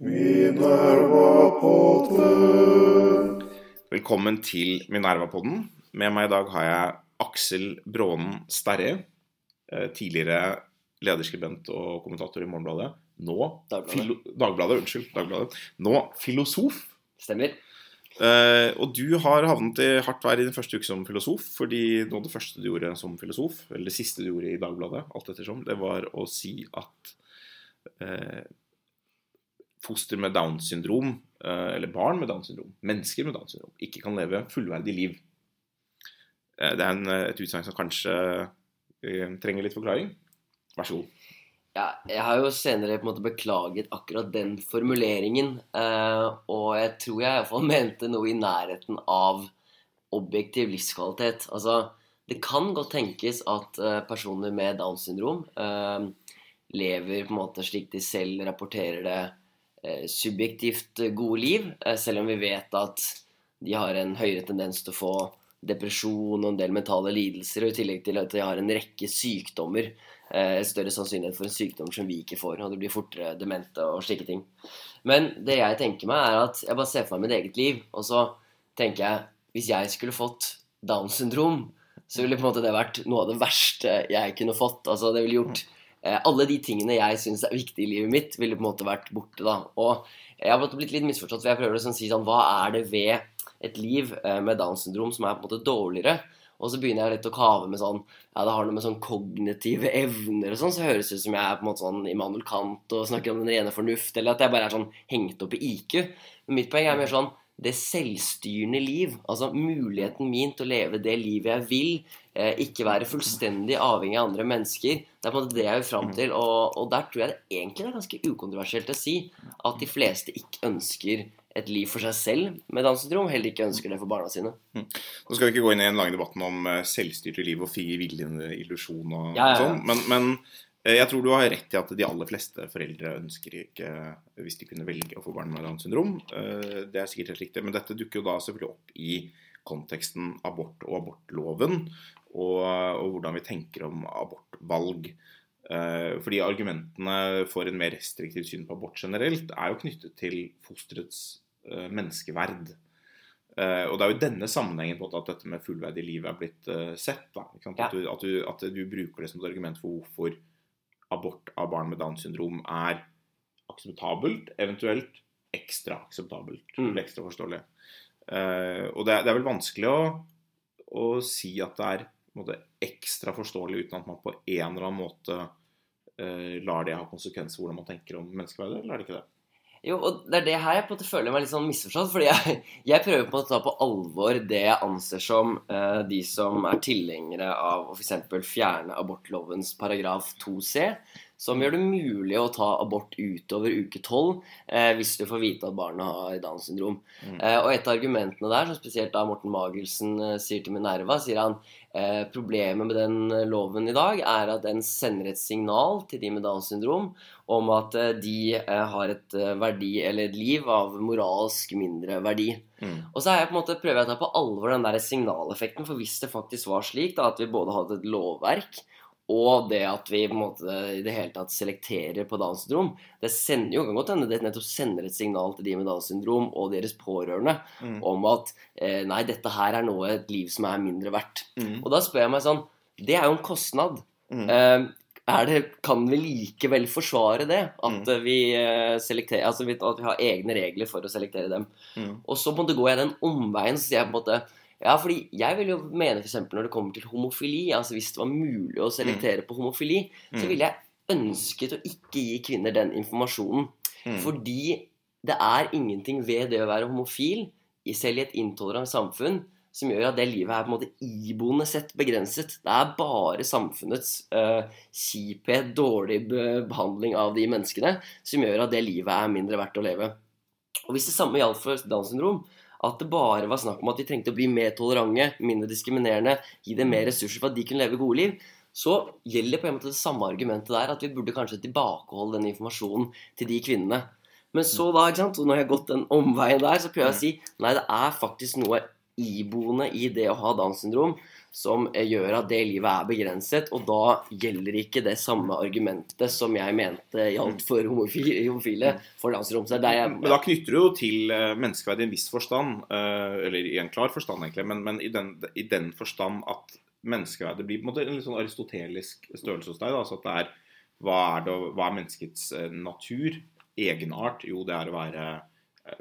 Minerva-podden. Velkommen til Minerva-podden. Med meg i dag har jeg Aksel Brånen Sterre. eh, Tidligere lederskribent og kommentator i Morgenbladet. Nå Dagbladet. Dagbladet. Unnskyld. Dagbladet. Nå filosof. Stemmer. Uh, og du har havnet i hardt vær i din første uke som filosof. Fordi noe av det første du gjorde som filosof, eller det siste du gjorde i Dagbladet, alt ettersom, det var å si at eh, foster med Downs syndrom, eh, eller barn med Downs syndrom, mennesker med Downs syndrom, ikke kan leve fullverdig liv. Eh, det er en, eh, et utsagn som kanskje trenger litt forklaring. Vær så god. Ja, jeg har jo senere på en måte beklaget akkurat den formuleringen. og jeg tror jeg iallfall mente noe i nærheten av objektiv livskvalitet. Altså, det kan godt tenkes at personer med Downs syndrom eh, lever på en måte slik de selv rapporterer det, subjektivt eh, gode liv, eh, selv om vi vet at de har en høyere tendens til å få depresjon og en del mentale lidelser, og i tillegg til at de har en rekke sykdommer. Eh, større sannsynlighet for en sykdom som vi ikke får, og det blir fortere demente og slike ting. Men det jeg tenker meg, er at jeg bare ser for meg mitt eget liv, og så tenker jeg hvis jeg skulle fått Downs syndrom, så ville på en måte det vært noe av det verste jeg kunne fått. Altså det ville gjort eh, Alle de tingene jeg syns er viktige i livet mitt, ville på en måte vært borte, da. Og jeg har blitt litt misforstått, for jeg prøver å sånn si sånn Hva er det ved et liv eh, med Downs syndrom som er på en måte dårligere? Og så begynner jeg litt å kave med sånn Ja, det har noe med sånn kognitive evner og sånn, så høres det ut som jeg er på en måte sånn Immanuel Kant og snakker om den rene fornuft, eller at jeg bare er sånn hengt opp i IQ. Men mitt poeng er mer sånn det selvstyrende liv, altså muligheten min til å leve det livet jeg vil, eh, ikke være fullstendig avhengig av andre mennesker. Det er på en måte det jeg vil fram til, og, og der tror jeg det egentlig er ganske ukontroversielt å si at de fleste ikke ønsker et liv for seg selv med Downs syndrom, heller ikke ønsker det for barna sine. Nå skal vi ikke gå inn i en lang debatten om eh, selvstyrte liv og fri viljen, illusjon og, Ja, ja, ja. sånn, men, men jeg tror du har rett i at de aller fleste foreldre ønsker ikke, hvis de kunne velge å få barn med Downs syndrom. Eh, Det er sikkert helt riktig, men dette dukker jo da selvfølgelig opp i konteksten abort og abortloven, og, og hvordan vi tenker om abortvalg. Eh, Fordi argumentene for en mer restriktiv syn på abort generelt er jo knyttet til fosterets eh, menneskeverd. Uh, og det er jo i denne sammenhengen på at dette med fullverdig liv er blitt uh, sett. Da? At, du, at, du, at du bruker det som et argument for hvorfor abort av barn med Downs syndrom er akseptabelt, eventuelt ekstra akseptabelt. Mm. Eller ekstra forståelig. Uh, og det er, det er vel vanskelig å, å si at det er måte, ekstra forståelig uten at man på en eller annen måte uh, lar det ha konsekvenser hvordan man tenker om menneskeverdet, eller er det ikke det? Jo, og det er det her jeg på en måte føler meg litt sånn misforstått. Fordi jeg, jeg prøver på å ta på alvor det jeg anser som eh, de som er tilhengere av å f.eks. fjerne abortlovens paragraf 2c, som gjør det mulig å ta abort utover uke 12 eh, hvis du får vite at barnet har Downs syndrom. Mm. Eh, og et av argumentene der, som spesielt da Morten Magelsen eh, sier til Minerva, sier han eh, problemet med den eh, loven i dag er at den sender et signal til de med Downs syndrom om at eh, de har et verdi eller et liv av moralsk mindre verdi. Mm. Og så er jeg på en måte, prøver jeg å ta på alvor den der signaleffekten, for hvis det faktisk var slik da, at vi både hadde et lovverk og det at vi på en måte i det hele tatt selekterer på Downs syndrom, det sender jo kan godt hende det nettopp sender et signal til de med Downs syndrom og deres pårørende Mm. om at eh, nei, dette her er noe et liv som er mindre verdt. Mm. Og da spør jeg meg sånn Det er jo en kostnad. Mm. Eh, er det, kan vi likevel forsvare det? At Mm. vi eh, Altså at vi har egne regler for å selektere dem. Mm. Og så på en måte går jeg den omveien, så sier jeg på en måte Ja, fordi jeg vil jo mene f.eks. når det kommer til homofili, altså hvis det var mulig å selektere på homofili, så Mm. ville jeg ønsket å ikke gi kvinner den informasjonen. Mm. Fordi det er ingenting ved det å være homofil, selv i et intolerant samfunn, som gjør at det livet er på en måte iboende sett begrenset. Det er bare samfunnets uh, kjiphet, dårlig behandling av de menneskene, som gjør at det livet er mindre verdt å leve. Og hvis det samme gjaldt for Downs syndrom, at det bare var snakk om at de trengte å bli mer tolerante, mindre diskriminerende, gi dem mer ressurser for at de kunne leve gode liv, så gjelder på en måte det samme argumentet der, at vi burde kanskje tilbakeholde den informasjonen til de kvinnene. Men så da, ikke sant, og når jeg har gått den omveien der, så prøver jeg å si nei, det er faktisk noe iboende i det å ha Downs syndrom som eh, gjør at det livet er begrenset. Og da gjelder ikke det samme argumentet som jeg mente gjaldt for homofile, homofile for der jeg, Men da knytter du jo til eh, menneskeverd i en viss forstand, eh, eller i en klar forstand egentlig, men, men i, den, i den forstand at menneskeverdet blir på en måte en litt sånn aristotelisk størrelse hos deg. Da, altså at det er hva er, det, hva er menneskets natur? Egenart? Jo, det er å være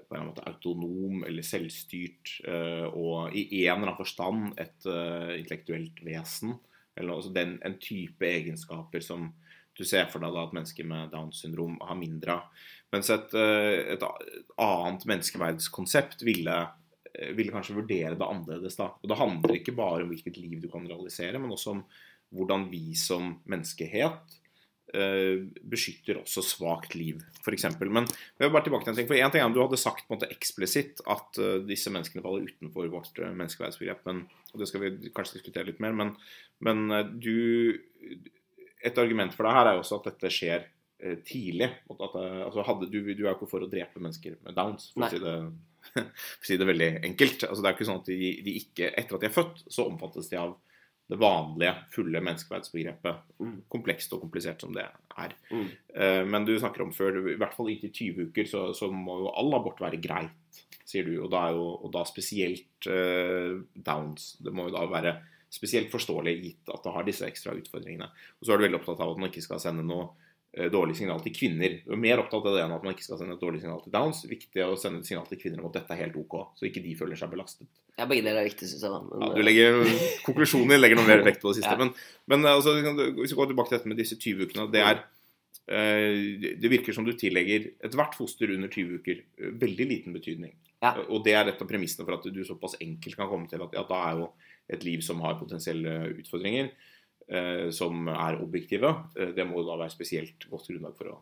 på en måte autonom eller selvstyrt eh, og i en eller annen forstand et eh, intellektuelt vesen. Eller altså den, en type egenskaper som du ser for deg da at mennesker med Downs syndrom har mindre av. Mens et, eh, et annet menneskeverdskonsept ville, eh, ville kanskje vurdere det annerledes. da. Og Det handler ikke bare om hvilket liv du kan realisere, men også om hvordan vi som menneskehet eh, beskytter også svakt liv, f.eks. Men vi vil bare tilbake til en ting. For en ting er om du hadde sagt på en måte eksplisitt at eh, disse menneskene faller utenfor vårt uh, menneskeverdsbegrep, men, og det skal vi kanskje diskutere litt mer, men, men eh, du Et argument for deg her er jo også at dette skjer eh, tidlig. At, eh, altså hadde du, du er jo ikke for å drepe mennesker med downs, for å si det, for å si det veldig enkelt. Altså, det er ikke sånn at de, de ikke, etter at de er født, så omfattes de av det vanlige, fulle menneskeverdsbegrepet. Mm. Komplekst og komplisert som det er. Mm. Eh, Men du snakker om før, i hvert fall inntil 20 uker, så, så må jo all abort være greit, sier du. Og da, er jo, og da spesielt uh, downs. Det må jo da være spesielt forståelig gitt at det har disse ekstra utfordringene. Og så er du veldig opptatt av at man ikke skal sende noe dårlig signal til kvinner. Du er mer opptatt av det enn at man ikke skal sende et dårlig signal til downs. Viktig å sende et signal til kvinner om at dette er helt OK, så ikke de føler seg belastet. ja, begge deler er viktig, syns jeg. da. Men, Ja, du legger, konklusjonen legger noe mer vekt på det siste. Ja. Men, men altså, hvis vi går tilbake til dette med disse 20 ukene det er eh, Det virker som du tillegger ethvert foster under 20 uker eh, veldig liten betydning. Ja. Og det er et av premissene for at du såpass enkelt kan komme til at ja, da er jo et liv som har potensielle utfordringer, eh, som er objektive, eh, det må da være spesielt godt grunnlag for å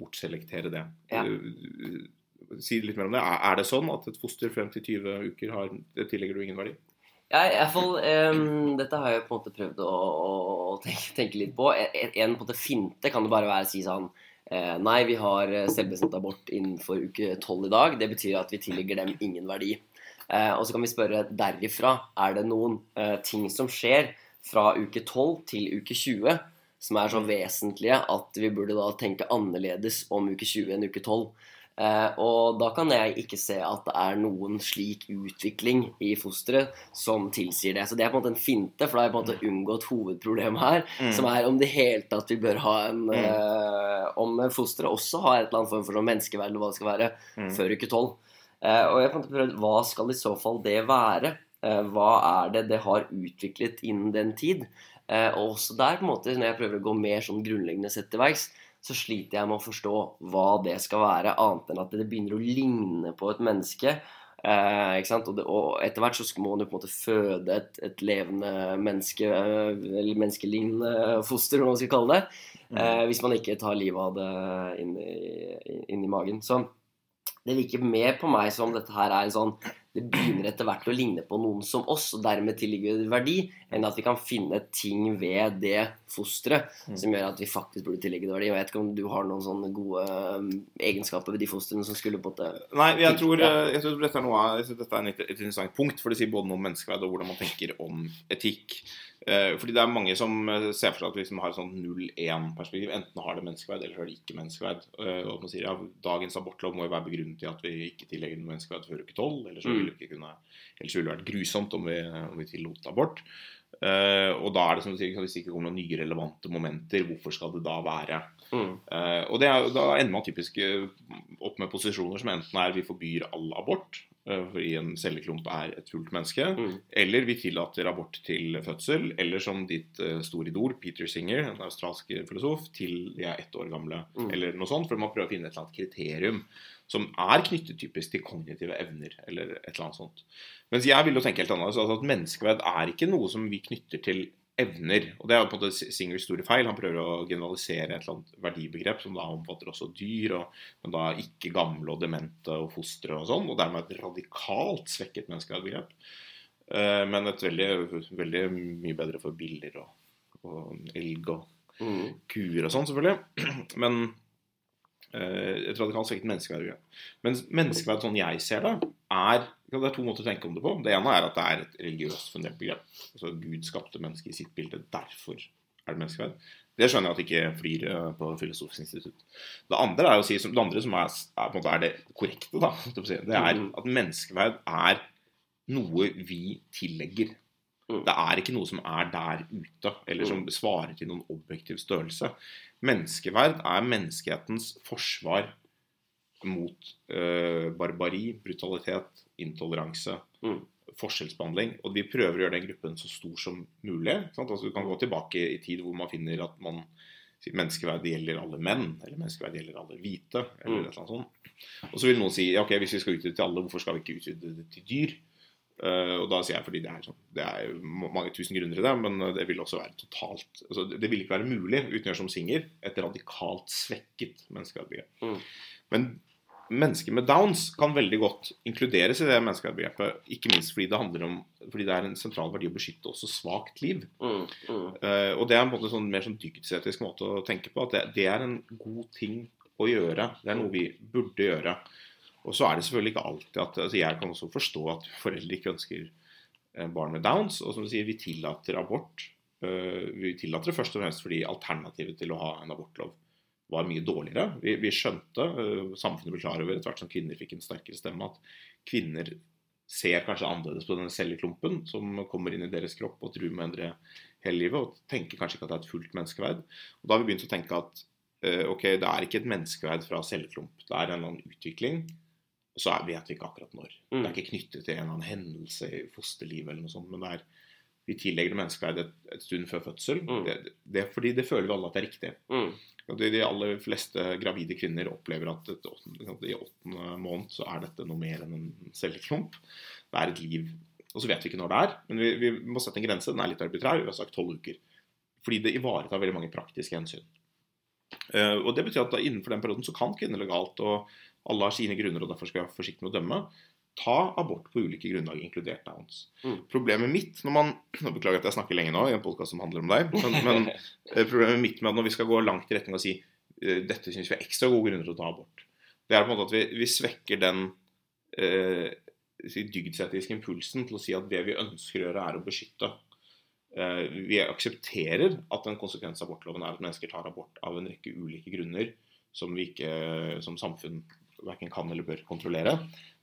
bortselektere det. Ja. Eh, Si litt mer om det. Er det sånn at et foster frem til 20 uker har, det tillegger du ingen verdi? Ja, i hvert fall um, Dette har jeg på en måte prøvd å, å, tenke, tenke litt på. En, en på en måte finte kan det bare være å si sånn eh, Nei, vi har eh, selvbestemt abort innenfor uke 12 i dag. Det betyr at vi tillegger dem ingen verdi. Eh, og så kan vi spørre derifra er det noen eh, ting som skjer fra uke 12 til uke 20 som er så vesentlige at vi burde da tenke annerledes om uke 20 enn uke 12. Eh, og da kan jeg ikke se at det er noen slik utvikling i fosteret som tilsier det. Så det er på en måte en finte, for da har jeg på en måte unngått hovedproblemet her. Som er om det hele tatt vi bør ha en Mm. eh, Om fosteret også har et eller annet form for sånn menneskeverd, eller hva det skal være, Mm. før uke tolv. Eh, og jeg har på en måte prøvd hva skal i så fall det være? Eh, hva er det det har utviklet innen den tid? Eh, og også der, på en måte, når jeg prøver å gå mer sånn grunnleggende sett til verks, så sliter jeg med å forstå hva det skal være, annet enn at det begynner å ligne på et menneske. Eh? Og, det, og etter hvert så man jo på en måte føde et, et levende menneske, eh, eller menneskelignende foster, hva man skal kalle det. Eh, hvis man ikke tar livet av det inn i, inn i magen. Så det virker mer på meg som dette her er en sånn Det begynner etter hvert å ligne på noen som oss, og dermed tilligger det verdi, enn at vi kan finne ting ved det fosteret Mm. som gjør at vi faktisk burde tillegge det verdi. Jeg vet ikke om du har noen sånne gode um, egenskaper ved de fostrene som skulle på en måte Nei, jeg tror, eh, jeg tror dette er, noe, dette er et, et interessant punkt, for det sier både noe om menneskeverd og hvordan man tenker om etikk. Eh, fordi det er mange som eh, ser for seg at vi liksom har et sånn 0-1-perspektiv. Enten har det menneskeverd, eller så har det ikke menneskeverd. Og man sier ja, dagens abortlov må jo være begrunnet i at vi ikke tillegger noe menneskeverd før uke 12. Ellers Mm. ville det kunne Ellers ville det vært grusomt om vi, om vi tillot abort. Eh, og da er det som du sier, hvis det ikke kommer noen nye relevante momenter, hvorfor skal det da være mm, Uh, og det er, Da ender man typisk eh, opp med posisjoner som enten er vi forbyr all abort, uh, fordi en celleklump er et fullt menneske, mm, eller vi tillater abort til fødsel, eller som ditt store idol Peter Singer, en australsk filosof, til de er ett år gamle, Mm. eller noe sånt, for man prøver å finne et eller annet kriterium som er knyttet typisk til kognitive evner, eller et eller annet sånt. Mens jeg vil jo tenke helt annerledes. Altså at menneskeverd er ikke noe som vi knytter til evner. Og det er jo på en måte Singers store feil. Han prøver å generalisere et eller annet verdibegrep som da omfatter også dyr, og, men da ikke gamle og demente og fostre og sånn, og dermed et radikalt svekket menneskeverdbegrep. Eh, men et veldig, veldig mye bedre for biller og, og elg og mm, kuer og sånn, selvfølgelig. Men eh, et radikalt svekket menneskeverd. Men menneskeverd sånn jeg ser det, er Det er to måter å tenke om det på. Det ene er at det er et religiøst fundert begrep. Altså Gud skapte mennesket i sitt bilde. Derfor er det menneskeverd. Det skjønner jeg at ikke flyr eh, på Filosofisk institutt. Det andre er å si, det andre som er, er, er det korrekte, da, det er at menneskeverd er noe vi tillegger. Mm. Det er ikke noe som er der ute, eller som mm. svarer til noen objektiv størrelse. Menneskeverd er menneskehetens forsvar mot uh, barbari, brutalitet, intoleranse, mm. forskjellsbehandling. Og vi prøver å gjøre den gruppen så stor som mulig. Altså, du kan gå tilbake i tid hvor man finner at man menneskeverd gjelder alle menn, eller menneskeverd gjelder alle hvite. eller mm. et eller annet sånt. Og så vil noen si ja, ok, hvis vi skal utvide til alle, hvorfor skal vi ikke utvide det til dyr? Uh, og da sier jeg fordi det er, sånn, det er mange tusen grunner i det, men det vil også være totalt altså, Det vil ikke være mulig uten å gjøre som Singer et radikalt svekket menneskeverdbegrep. Mm. Men mennesker med downs kan veldig godt inkluderes i det menneskeverdsbegrepet. Ikke minst fordi det handler om fordi det er en sentral verdi å beskytte også svakt liv. Mm, mm. Uh, og det er en måte sånn, mer sånn dygdsetisk måte å tenke på. At det, det, er en god ting å gjøre. Det er noe vi burde gjøre. Og så er det selvfølgelig ikke alltid at altså Jeg kan også forstå at foreldre ikke ønsker eh, barn med downs. Og som du sier, vi tillater abort. Uh, vi tillater det først og fremst fordi alternativet til å ha en abortlov var mye dårligere. Vi, vi skjønte, uh, samfunnet ble klar over etter hvert som kvinner fikk en sterkere stemme, at kvinner ser kanskje annerledes på denne celleklumpen som kommer inn i deres kropp og truer med å endre hele livet, og tenker kanskje ikke at det er et fullt menneskeverd. Og Da har vi begynt å tenke at uh, ok, det er ikke et menneskeverd fra celleklump, det er en eller annen utvikling. Så vet vi ikke akkurat når. Mm. Det er ikke knyttet til en eller annen hendelse i fosterlivet eller noe sånt, men det er vi tillegger det menneskeverd et, et, stund før fødsel. Mm. Det, det, fordi det føler vi alle at det er riktig. Mm. De, de aller fleste gravide kvinner opplever at et, i åttende måned så er dette noe mer enn en celleklump. Det er et liv. Og så vet vi ikke når det er, men vi, vi må sette en grense. Den er litt arbitrær. Vi har sagt tolv uker. Fordi det ivaretar veldig mange praktiske hensyn. Uh, og Det betyr at da, innenfor den perioden så kan kvinner legalt, og alle har sine grunner og derfor skal vi være forsiktige med å dømme ta abort på ulike grunnlag, inkludert downs. Mm. Problemet mitt når man nå Beklager at jeg snakker lenge nå i en podkast som handler om deg. Men, men eh, problemet mitt med at når vi skal gå langt i retning og si eh, dette syns vi er ekstra gode grunner til å ta abort, det er på en måte at vi, vi svekker den eh, dygdsetiske impulsen til å si at det vi ønsker å gjøre, er å beskytte. Eh, vi aksepterer at en konsekvens av abortloven er at mennesker tar abort av en rekke ulike grunner som vi ikke som samfunn verken kan eller bør kontrollere.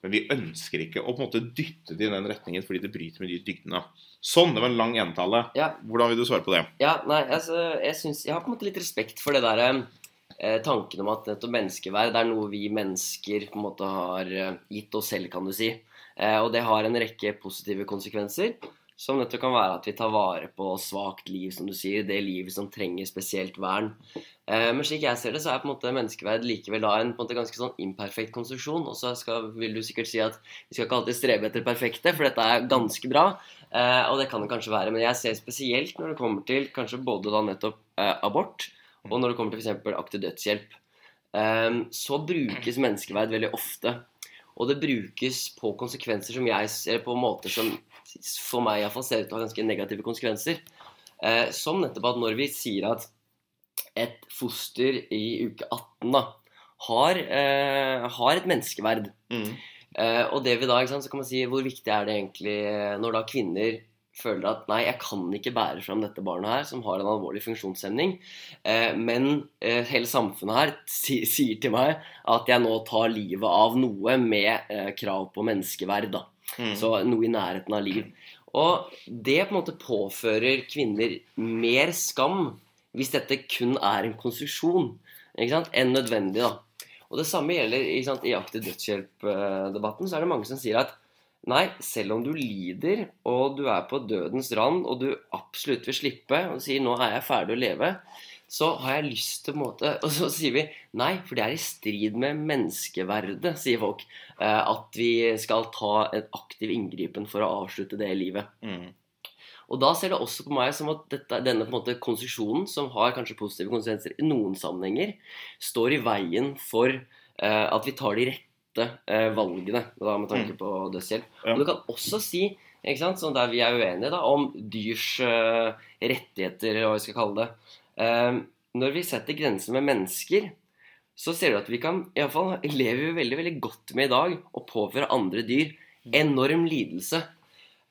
Men vi ønsker ikke å på en måte dytte det i den retningen fordi det bryter med de dygdene. Sånn, det var en lang entale. Ja. Hvordan vil du svare på det? Ja, nei, altså, jeg, synes, jeg har på en måte litt respekt for det der eh, tanken om at nettopp menneskeverd er noe vi mennesker på en måte har eh, gitt oss selv, kan du si. Eh, og det har en rekke positive konsekvenser. Som nettopp kan være at vi tar vare på svakt liv, som du sier. Det livet som trenger spesielt vern. Eh, men slik jeg ser det, så er på en måte menneskeverd likevel da en, på en måte ganske sånn imperfekt konstruksjon. Og så vil du sikkert si at vi skal ikke alltid strebe etter perfekte, for dette er ganske bra. Eh, og det kan det kanskje være. Men jeg ser spesielt når det kommer til kanskje både da nettopp eh, abort, og når det kommer til f.eks. aktiv dødshjelp. så brukes menneskeverd veldig ofte. Og det brukes på konsekvenser som jeg ser på måter som for meg iallfall ser ut til å ha ganske negative konsekvenser. Eh, som nettopp at når vi sier at et foster i uke 18 da, har, eh, har et menneskeverd mm. eh, Og det vi da, sant, så kan man si hvor viktig er det egentlig når da kvinner føler at nei, jeg kan ikke bære fram dette barnet her som har en alvorlig funksjonshemning. Eh, men eh, hele samfunnet her sier til meg at jeg nå tar livet av noe med eh, krav på menneskeverd. da. Mm. Så noe i nærheten av liv. Og det på en måte påfører kvinner mer skam hvis dette kun er en konstruksjon enn nødvendig. da. Og Det samme gjelder sant, i aktiv dødshjelp-debatten. Så er det mange som sier at nei, selv om du lider og du er på dødens rand og du absolutt vil slippe og sier 'nå er jeg ferdig å leve', så har jeg lyst til måte Og så sier vi nei, for det er i strid med menneskeverdet, sier folk. Eh, at vi skal ta en aktiv inngripen for å avslutte det livet. Mm. Og da ser det også på meg som at dette, denne på en måte konstruksjonen, som har kanskje positive konsekvenser i noen sammenhenger, står i veien for uh, at vi tar de rette uh, valgene da, med tanke mm. på dødshjelp. Ja. Og du kan også si ikke sant, sånn der vi er uenige da, om dyrs eh, rettigheter, hva vi skal kalle det. eh, når vi setter grenser med mennesker, så ser du at vi kan Iallfall lever vi veldig veldig godt med i dag å påføre andre dyr enorm lidelse.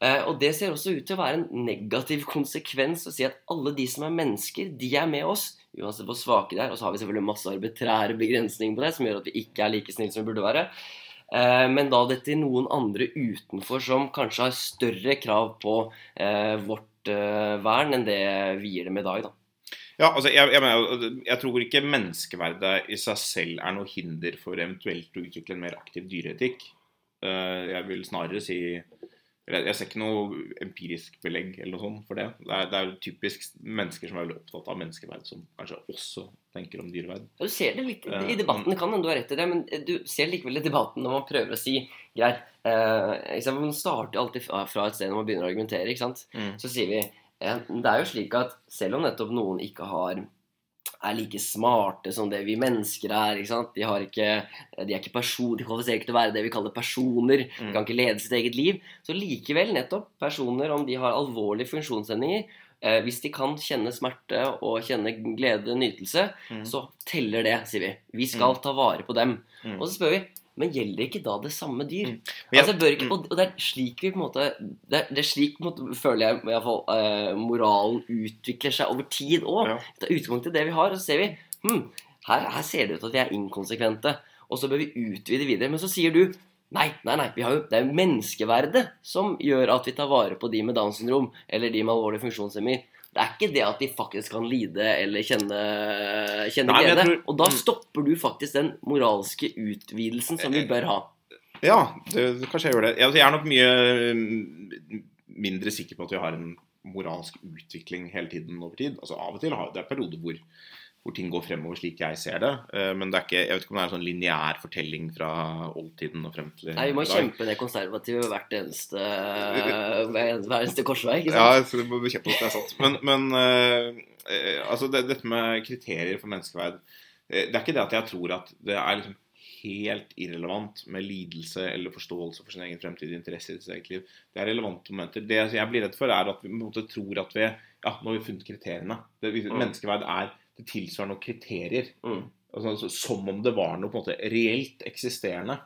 Eh, og det ser også ut til å være en negativ konsekvens å si at alle de som er mennesker, de er med oss. Uansett hvor svake de er. Og så har vi selvfølgelig masse arbitrære begrensninger på det, som gjør at vi ikke er like snille som vi burde være. Eh, men da dette noen andre utenfor som kanskje har større krav på eh, vårt vern enn det vi gir dem i dag, da. Ja, altså jeg, jeg, mener, jeg, tror ikke menneskeverdet i seg selv er noe hinder for eventuelt å utvikle en mer aktiv dyreetikk. Jeg vil snarere si jeg ser ikke noe empirisk belegg eller noe sånt for det. Det er, det er typisk mennesker som er veldig opptatt av menneskeverd, som kanskje også tenker om dyreverd. Du ser det litt i debatten, kan hende du har rett i det, men du ser likevel i debatten når man prøver å si greit eh, Man starter alltid fra et sted når man begynner å argumentere, ikke sant. Mm. Så sier vi det er jo slik at selv om nettopp noen ikke har er like smarte som det vi mennesker er. ikke sant? De, ikke, de er ikke person, de kvalifiserer ikke til å være det vi kaller personer. De kan ikke lede sitt eget liv. Så likevel, nettopp, personer, om de har alvorlige funksjonshemninger eh, Hvis de kan kjenne smerte og kjenne glede, nytelse, mm. så teller det, sier vi. Vi skal mm. ta vare på dem. Mm. Og så spør vi men gjelder ikke da det samme dyr? Mm. Altså, ikke, og det er slik vi på en måte Det er, det er slik måte, føler jeg i hvert fall, eh, moralen utvikler seg over tid òg. Ja. Det er utgangspunktet det vi har. Og så ser vi hm, her, her, ser det ut til at vi er inkonsekvente. Og så bør vi utvide videre. Men så sier du Nei, nei, nei, jo, det er jo menneskeverdet som gjør at vi tar vare på de med Downs syndrom eller de med alvorlig funksjonshemminger. Det er ikke det at de faktisk kan lide eller kjenne, kjenne Nei, glede. Tror... Og da mm. stopper du faktisk den moralske utvidelsen som vi eh, bør ha. Ja, det, kanskje jeg gjør det. Jeg er nok mye mm, mindre sikker på at vi har en moralsk utvikling hele tiden over tid. Altså Av og til har det er perioder hvor hvor ting går fremover slik jeg ser det. Eh, men det er ikke, jeg vet ikke om det er en sånn lineær fortelling fra oldtiden og frem til Nei, vi må kjempe det konservative hvert eneste, hver eneste korsvei. ikke sant? Ja, så det må bekjempe at det er sant. Men, men uh, altså det, dette med kriterier for menneskeverd Det er ikke det at jeg tror at det er liksom helt irrelevant med lidelse eller forståelse for sin egen fremtidige interesse i sitt eget liv. Det er relevante momenter. Det jeg blir redd for, er at vi på en måte tror at vi ja, nå har vi funnet kriteriene. Det, mm. Menneskeverd er det tilsvarer noen kriterier. Mm. Altså, som om det var noe på en måte reelt eksisterende,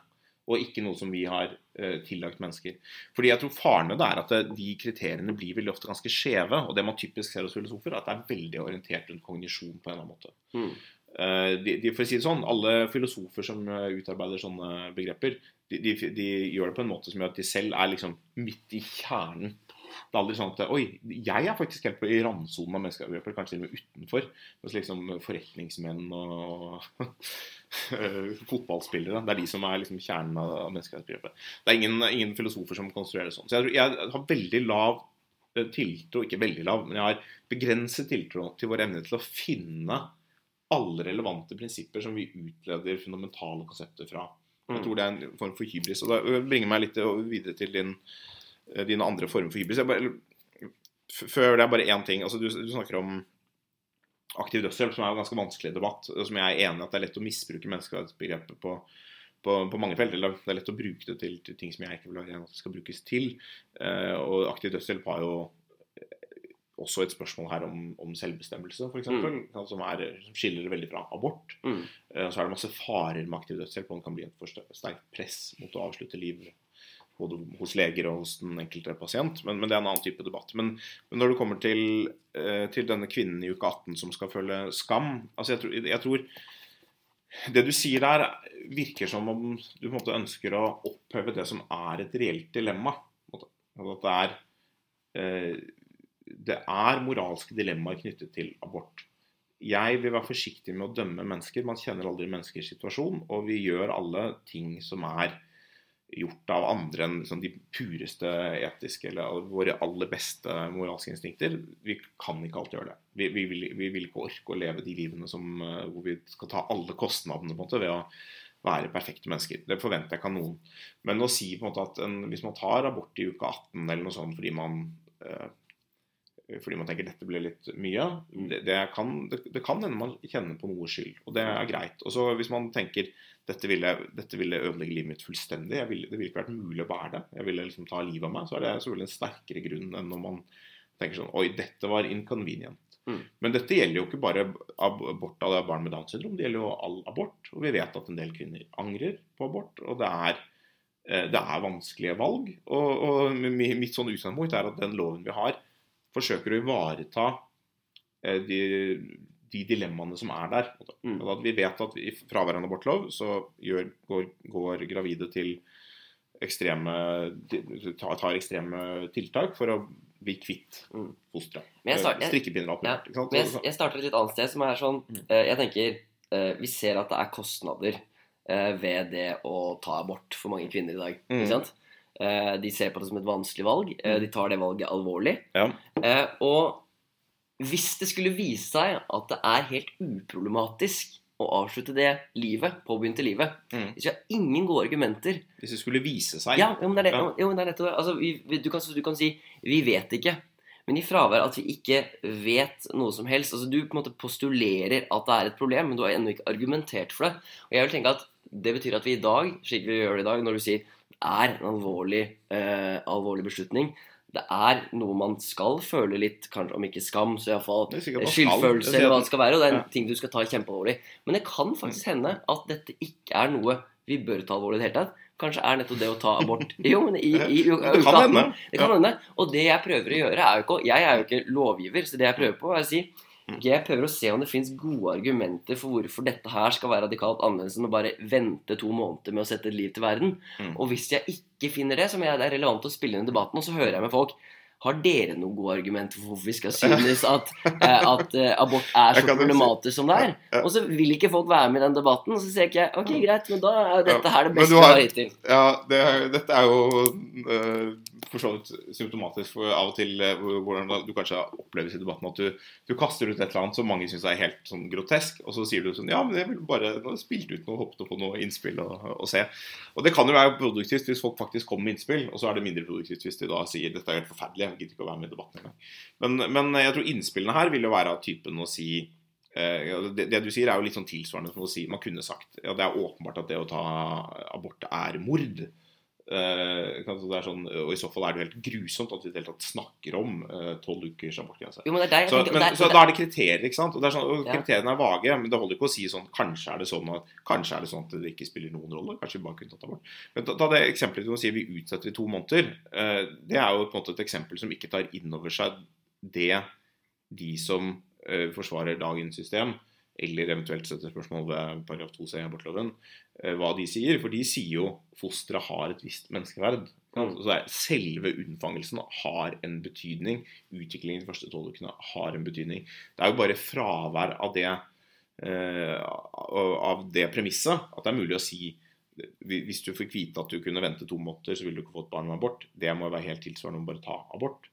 og ikke noe som vi har uh, tillagt mennesker. Fordi jeg tror faren med det er at det, de kriteriene blir veldig ofte ganske skjeve. Og det man typisk ser hos filosofer, er at det er veldig orientert rundt kognisjon på en eller annen måte. Mm. Uh, de, de, for å si det sånn, Alle filosofer som utarbeider sånne begreper, de, de, de, gjør det på en måte som gjør at de selv er liksom midt i kjernen det er aldri sånn at Oi, jeg er faktisk helt på i randsonen av menneskeovergrep, kanskje til og med utenfor. Mens liksom forretningsmenn og fotballspillere, det er de som er liksom kjernen av menneskerettighetsbegrepet. Det er ingen, ingen, filosofer som konstruerer det sånn. Så jeg, jeg har veldig lav eh, tiltro, ikke veldig lav, men jeg har begrenset tiltro til vår evne til å finne alle relevante prinsipper som vi utleder fundamentale konsepter fra. Jeg mm. tror det er en form for hybris. Og det bringer meg litt videre til din Eh, dine andre former for hybris. Bare, før det er bare én ting. Altså, du, du, snakker om aktiv dødshjelp, som er en ganske vanskelig debatt. Som jeg er enig i at det er lett å misbruke menneskerettighetsbegrepet på, på, på, mange felt. Eller det er lett å bruke det til, til ting som jeg ikke vil at det skal brukes til. Uh, og aktiv dødshjelp har jo også et spørsmål her om, om selvbestemmelse, f.eks. Mm. Som, som skiller det veldig fra abort. Mm. Uh, så er det masse farer med aktiv dødshjelp, og det kan bli et for sterkt press mot å avslutte liv både hos leger og hos den enkelte pasient. Men, men det er en annen type debatt. Men, men når du kommer til, eh, til, denne kvinnen i uke 18 som skal føle skam altså jeg tror, jeg tror, Det du sier der, virker som om du på en måte ønsker å opphøve det som er et reelt dilemma. Altså at det er, eh, det er moralske dilemmaer knyttet til abort. Jeg vil være forsiktig med å dømme mennesker. Man kjenner aldri menneskers situasjon. Og vi gjør alle ting som er gjort av andre enn liksom, de pureste etiske eller våre aller beste moralske instinkter. Vi kan ikke alltid gjøre det. Vi, vi, vil, vi vil, ikke orke å leve de livene som, uh, hvor vi skal ta alle kostnadene måte, ved å være perfekte mennesker. Det forventer jeg ikke av noen. Men å si på en måte at en, hvis man tar abort i uke 18 eller noe sånt fordi man uh, fordi man tenker dette blir litt mye. Det, det kan, det, det kan hende man kjenner på noe skyld, og det er greit. Og så Hvis man tenker dette ville, dette ville ødelegge livet mitt fullstendig. Ville, det ville ikke vært mulig å bære det. Jeg ville liksom ta livet av meg. Så er det selvfølgelig en sterkere grunn enn når man tenker sånn Oi, dette var inconvenient. Mm. Men dette gjelder jo ikke bare ab- abort av barn med Downs syndrom, det gjelder jo all abort. Og vi vet at en del kvinner angrer på abort, og det er, eh, det er vanskelige valg. Og, og mitt sånn utgangspunkt er at den loven vi har, forsøker å ivareta eh, de, de dilemmaene som er der. Mm. At vi vet at i fravær av abortlov så gjør, går, går gravide til ekstreme tar, ekstreme tiltak for å bli kvitt Mm. fosteret. Strikkepinner og alt mulig. Men jeg, jeg starter et litt annet sted, som er sånn Mm. eh, Jeg tenker eh, Vi ser at det er kostnader ved det å ta abort for mange kvinner i dag. Mm. Eh, de ser på det som et vanskelig valg. Eh, de tar det valget alvorlig. Ja. Eh, og hvis det skulle vise seg at det er helt uproblematisk å avslutte det livet, påbegynte livet Mm. Hvis vi har ingen gode argumenter Hvis det skulle vise seg ja, jo, men det er det. Ja. Jo, men det er nettopp det. Altså, vi, du, kan, du kan si 'vi vet ikke'. Men i fravær at vi ikke vet noe som helst altså Du på en måte postulerer at det er et problem, men du har ennå ikke argumentert for det. Og jeg vil tenke at Det betyr at vi i dag, slik vi gjør det i dag, når du sier er en alvorlig, eh, alvorlig beslutning Det er noe man skal føle litt, kanskje om ikke skam, så iallfall Det skyldfølelse, eller hva det skal være. Og det er en Ja. ting du skal ta kjempealvorlig. Men det kan faktisk hende at dette ikke er noe vi bør ta alvorlig i det hele tatt. Kanskje er nettopp det å ta abort Jo, men i, i, i, Det uke kan 18. hende. Det kan hende. Og det jeg prøver å gjøre, er jo ikke Jeg er jo ikke lovgiver, så det jeg prøver på, er å si Mm. Jeg prøver å se om det fins gode argumenter for hvorfor dette her skal være radikalt annerledes enn å bare vente to måneder med å sette et liv til verden. Mm. Og hvis jeg ikke finner det, mener jeg det er relevant å spille inn i debatten, og så hører jeg med folk har dere noen gode argumenter for hvorfor vi skal synes at, eh, at eh, abort er så Jeg problematisk som det er? Og så vil ikke folk være med i den debatten, og så sier ikke jeg ok, greit, men da er dette her det beste har- har hittil. Ja, det, er- dette er jo eh, for så vidt symptomatisk for av og til eh, hvordan du kanskje oppleves i debatten at du, du kaster ut et eller annet som mange syns er helt sånn grotesk, og så sier du sånn Ja, men jeg ville bare nå spilt ut noe, hoppet på noe innspill og, og se. Og det kan jo være produktivt hvis folk faktisk kommer med innspill, og så er det mindre produktivt hvis de da sier dette er helt forferdelig, jeg gidder ikke å være med i debatten engang. Men, men jeg tror innspillene her vil jo være av typen å si eh, det, du sier, er jo litt sånn tilsvarende som å si Man kunne sagt ja, det er åpenbart at det å ta abort er mord. Eh, er sånn, og I så fall er det jo helt grusomt at vi helt tatt snakker om tolv ukers abortgrense. Jo, men der Så, men, der- så og da er det kriterier, ikke sant? Og, sånn, og Ja. Kriteriene er vage, men det holder ikke å si sånn Kanskje er det sånn at, kanskje er det sånn at det ikke spiller noen rolle. Kanskje vi bare kunne tatt abort. Men ta, ta det eksempelet du sier vi utsetter i to måneder. eh, det er jo på en måte et eksempel som ikke tar inn over seg det de som eh, forsvarer dagens system, eller eventuelt setter spørsmål ved paragraf 2c i abortloven, eh, hva de sier. For de sier jo fosteret har et visst menneskeverd. Altså, Så selve unnfangelsen har en betydning. Utviklingen de første tolv ukene har en betydning. Det er jo bare fravær av det, eh, av det premisset at det er mulig å si hvis du fikk vite at du kunne vente to måneder, så ville du ikke fått barn med abort. Det må jo være helt tilsvarende å bare ta abort.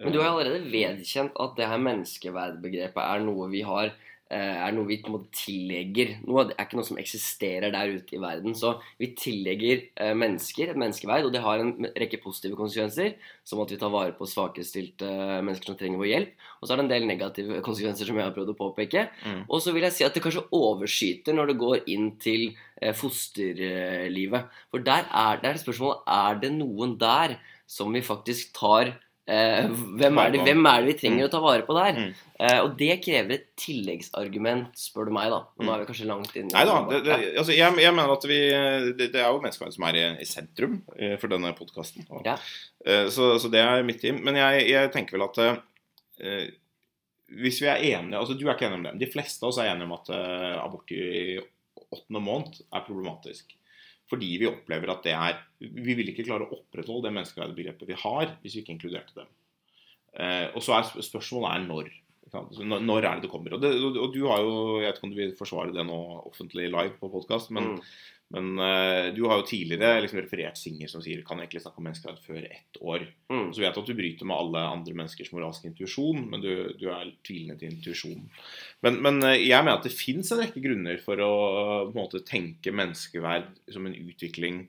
Men du har allerede vedkjent at det her menneskeverdbegrepet er noe vi har eh, er noe vi på en måte tillegger noe, Det er ikke noe som eksisterer der ute i verden. Så vi tillegger eh, mennesker et menneskeverd, og det har en rekke positive konsekvenser. Som at vi tar vare på svakestilte mennesker som trenger vår hjelp. Og så er det en del negative konsekvenser som jeg har prøvd å påpeke. Mm. Og så vil jeg si at det kanskje overskyter når det går inn til eh, fosterlivet. For der er det er spørsmålet er det noen der som vi faktisk tar eh, hvem, er det, hvem er det vi trenger å ta vare på der? Mm. Eh, og det krever et tilleggsargument, spør du meg, da. Nå er vi kanskje langt inn Nei da. Det, det, altså, jeg, jeg mener at vi det, er jo menneskeverd som er i, i sentrum eh, for denne podkasten. Ja. så, så det er mitt team. Men jeg, jeg tenker vel at eh, hvis vi er enige altså Du er ikke enig om det. De fleste av oss er enige om at eh, abort i åttende måned er problematisk. Fordi vi opplever at det er Vi vil ikke klare å opprettholde det menneskeverdsbegrepet vi har, hvis vi ikke inkluderte dem. Eh, og så er spørsmålet er når. Når, er det det kommer? Og, det, og, du har jo Jeg vet ikke om du vil forsvare det nå offentlig live på podkast, men, Mm. men uh, du har jo tidligere liksom referert Singer som sier kan egentlig snakke om menneskerett før ett år. Mm. Så vet du at du bryter med alle andre menneskers moralske intuisjon, men du, du er tvilende til intuisjonen. Men, men eh, jeg mener at det fins en rekke grunner for å måte tenke menneskeverd som en utvikling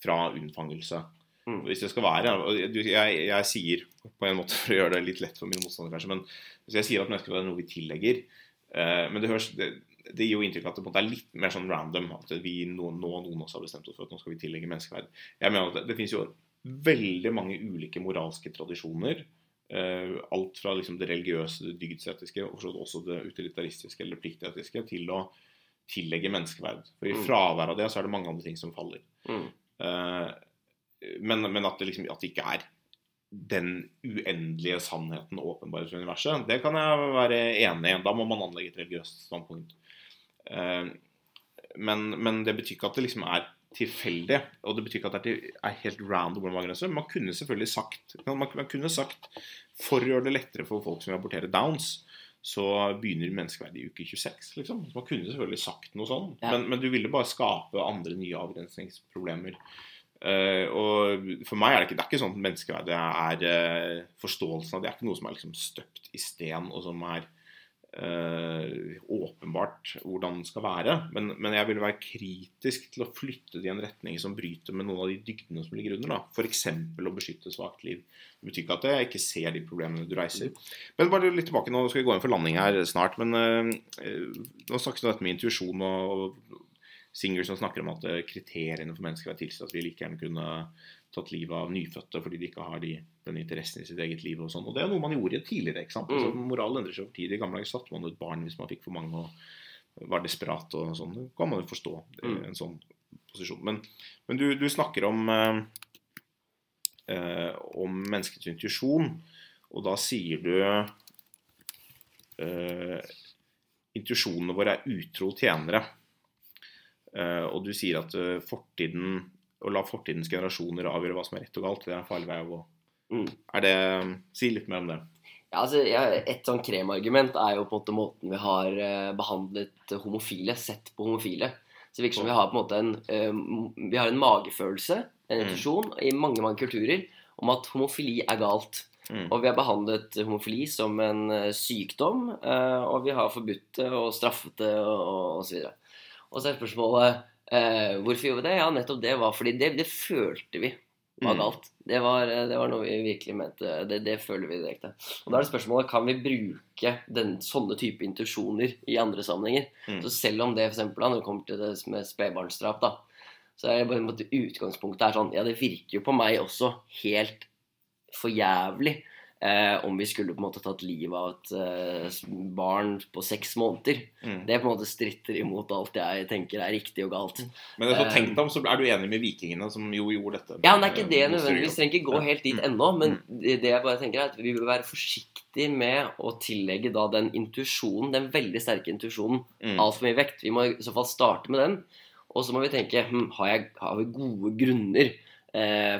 fra unnfangelse. Mm. Hvis det skal være jeg, jeg sier på en måte for å gjøre det litt lett for mine motstandere, kanskje, men hvis jeg sier at menneskeverd er noe vi tillegger eh, Men det, høres, det, det gir jo inntrykk av at det er litt mer sånn random. At vi nå, nå noen av oss har bestemt oss for at nå skal vi tillegge menneskeverd. Jeg mener at det, det finnes jo veldig mange ulike moralske tradisjoner eh, alt fra liksom det religiøse, det dygdsetiske, og også det utilitaristiske eller pliktetiske, til å tillegge menneskeverd. For i Mm. fravær av det, så er det mange andre ting som faller. Mm. Eh, men, men at, det liksom, at det ikke er den uendelige sannheten åpenbart i universet, det kan jeg være enig i. Da må man anlegge et religiøst standpunkt. Eh, men, men det betyr ikke at det liksom er tilfeldig, og det betyr ikke at det er helt random hvor man grenser. Man kunne selvfølgelig sagt man, man kunne sagt for å gjøre det lettere for folk som abortere downs, så begynner menneskeverdet i uke 26. liksom. Man kunne selvfølgelig sagt noe sånn, Ja. men, men du ville bare skape andre nye avgrensningsproblemer. Eh, og for meg er det ikke, det er ikke sånn at menneskeverdet er uh, forståelsen av det er ikke noe som er liksom støpt i sten, og som er uh, åpenbart hvordan det skal være. Men, men jeg vil være kritisk til å flytte det i en retning som bryter med noen av de dygdene som ligger under. F.eks. å beskytte svakt liv. Det betyr ikke at jeg ikke ser de problemene du reiser. Men bare litt tilbake, Nå skal vi gå inn for landing her snart. Men nå snakkes det om dette med intuisjon og, og Singer som snakker om at eh, kriteriene for mennesker er tilsatt at vi like gjerne kunne tatt livet av nyfødte fordi de ikke har de, den interessen i sitt eget liv. Og sånn. Og det er noe man gjorde tidligere. ikke sant? Altså, Moralen endrer seg over tid. I gamle dager satte man ut barn hvis man fikk for mange og var desperat og sånn. Det kan man jo forstå Mm. en sånn posisjon. Men, men du, du snakker om eh, eh, om menneskets intuisjon, og da sier du eh, Intuisjonene våre er utro tjenere. Eh, og du sier at eh, fortiden å la fortidens generasjoner avgjøre hva som er rett og galt, det er en farlig vei å gå. Mm. Er det, Si litt mer om det. Ja, altså, et sånn kremargument er jo på en måte måten vi har eh, behandlet homofile, sett på homofile. Så det virker som vi har på en måte en eh, Vi har en magefølelse, en Mm. i mange mange kulturer om at homofili er galt. Mm. Og vi har behandlet homofili som en eh, sykdom, eh, og vi har forbudt det og straffet det og, og, og så videre. Og så er spørsmålet eh, hvorfor gjorde vi det? Ja, nettopp det var fordi det, det følte vi var Mm. galt. Det var, eh, det var noe vi virkelig mente. Det, det føler vi direkte. Og da er det spørsmålet kan vi bruke den, sånne type intuisjoner i andre sammenhenger. Mm. Så selv om det da, når det kommer til det med spedbarnsdrap, da, så er det bare en måte utgangspunktet er sånn Ja, det virker jo på meg også helt for jævlig eh, om vi skulle på en måte tatt livet av et eh, barn på seks måneder. Mm. Det på en måte stritter imot alt jeg tenker er riktig og galt. Men så Eh, tenk deg om, så er du enig med vikingene, som jo gjorde dette. Ja, men det er ikke det nødvendigvis, nødvendigvis. trenger ikke gå helt dit Mm. ennå. Men det det jeg bare tenker er at vi bør være forsiktige med å tillegge da den intuisjonen, den veldig sterke intuisjonen, Mm. altfor mye vekt. Vi må i så fall starte med den. Og så må vi tenke hm, har, jeg, har vi gode grunner eh,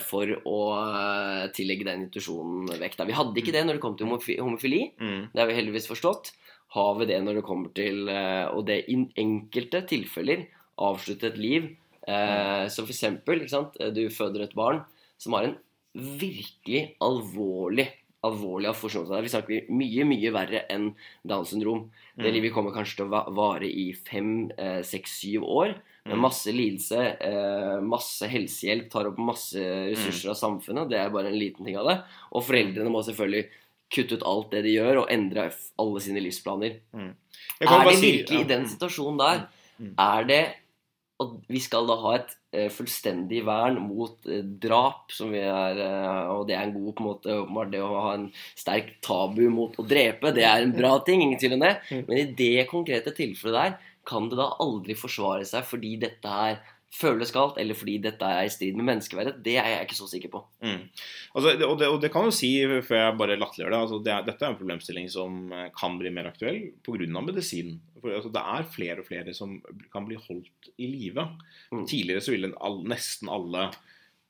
for å eh, tillegge den intuisjonen vekt? Vi hadde ikke det når det kom til homofi homofili. Mm. Det har vi heldigvis forstått. Har vi det når det kommer til eh, Og det i enkelte tilfeller avslutte et liv. Eh, så for eksempel, du føder et barn som har en virkelig alvorlig alvorlig av funksjonshemming. Vi snakker mye, mye verre enn Downs syndrom. Det Mm. livet kommer kanskje til å vare i fem, eh, seks, syv år. Med Mm. masse lidelse, eh, masse helsehjelp, tar opp masse ressurser av samfunnet. Det er bare en liten ting av det. Og foreldrene må selvfølgelig kutte ut alt det de gjør, og endre alle sine livsplaner. Er vi si- virkelig i den situasjonen der? Mm. Er det Og vi skal da ha et eh, fullstendig vern mot eh, drap, som vi er eh, Og det er en god på en måte åpenbart det å ha en sterk tabu mot å drepe. Det er en bra ting, ingen tvil om det. Mm. Men i det konkrete tilfellet der kan det da aldri forsvare seg fordi dette her føles galt, eller fordi dette er i strid med menneskeverdet. Det er jeg ikke så sikker på. Mm. Altså, det, og, det, og det kan jo si, før jeg bare latterliggjør det, altså det er, dette er en problemstilling som eh, kan bli mer aktuell pga. medisin. For, altså, det er flere og flere som kan bli holdt i live. Mm. Tidligere så ville all, nesten alle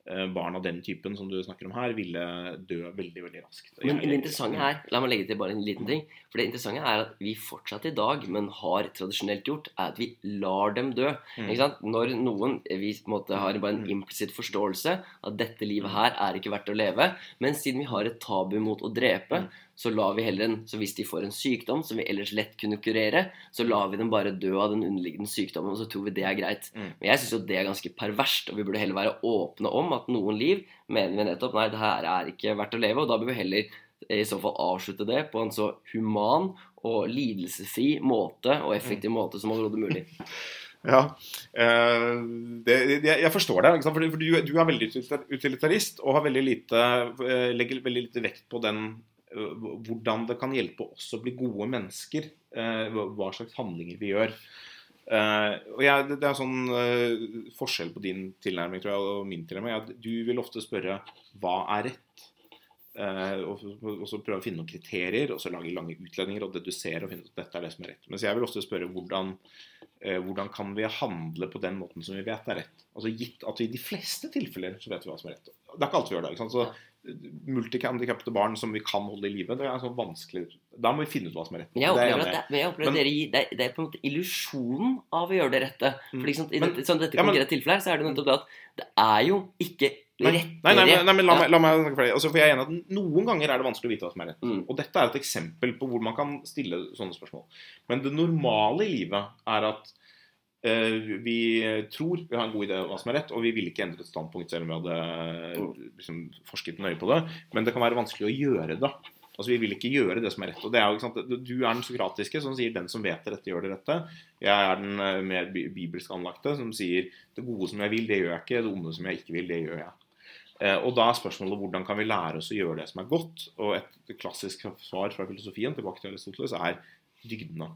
barn av den typen som du snakker om her, ville dø veldig veldig raskt. Men det interessante her, la meg legge til bare en liten ting. For det interessante er at vi fortsatt i dag, men har tradisjonelt gjort, er at vi lar dem dø. Mm. Ikke sant? Når noen vi måte har bare en Mm. implisitt forståelse at dette livet her er ikke verdt å leve, men siden vi har et tabu mot å drepe, Mm. Så lar vi heller en Så hvis de får en sykdom som vi ellers lett kunne kurere, så lar vi dem bare dø av den underliggende sykdommen, og så tror vi det er greit. Mm. Men jeg syns jo det er ganske perverst, og vi burde heller være åpne om at noen liv mener vi nettopp nei, det her er ikke verdt å leve, og da bør vi heller i så fall avslutte det på en så human og lidelsesfri måte og effektiv måte som overhodet mulig. Ja, eh, det, jeg forstår? Fordi, for du, er veldig utilitarist og har veldig lite, eh, legger veldig lite vekt på den eh, hvordan det kan hjelpe oss å bli gode mennesker. eh, hva slags handlinger vi gjør. Eh, og jeg, det er sånn eh, forskjell på din tilnærming tror jeg, og min tilnærming. At du vil ofte spørre hva er rett? Og, så prøve å finne noen kriterier, og så lage lange utledninger og dedusere og finne at dette er det som er rett. Mens jeg vil ofte spørre hvordan, hvordan kan vi handle på den måten som vi vet er rett? Altså Gitt at vi i de fleste tilfeller så vet vi hva som er rett. Det er ikke alt vi gjør det. ikke sant? Så Multihandikappede barn som vi kan holde i live, det er sånn vanskelig Da må vi finne ut hva som er rett. Men jeg Det er opplever at, det, jeg opplever at Men- dere gir, det, er, det er på en måte illusjonen av å gjøre det rette. Mm. For liksom, I Men- dette, sånn, dette ja, konkrete tilfellet så er det nettopp det at det er jo ikke Nei, rettere nei, nei, nei, men la Ja. meg, la meg snakke ferdig. Altså, for jeg er enig at Noen ganger er det vanskelig å vite hva som er rett. Mm. Og dette er et eksempel på hvor man kan stille sånne spørsmål. Men det normale i livet er at vi tror vi har en god idé om hva som er rett, og vi vil ikke endre et standpunkt selv om vi hadde Mm. liksom, forsket nøye på det. Men det kan være vanskelig å gjøre det. Altså Vi vil ikke gjøre det som er rett. og det er jo, ikke sant? Du er den sokratiske som sier 'den som vet det rette, gjør det rette'. Jeg er den eh, mer bibelsk anlagte som sier 'det gode som jeg vil, det gjør jeg ikke'. 'Det onde som jeg ikke vil, det gjør jeg'. Eh, Og da er spørsmålet hvordan kan vi lære oss å gjøre det som er godt? Og et klassisk svar fra filosofien tilbake til Aristoteles er dygdene.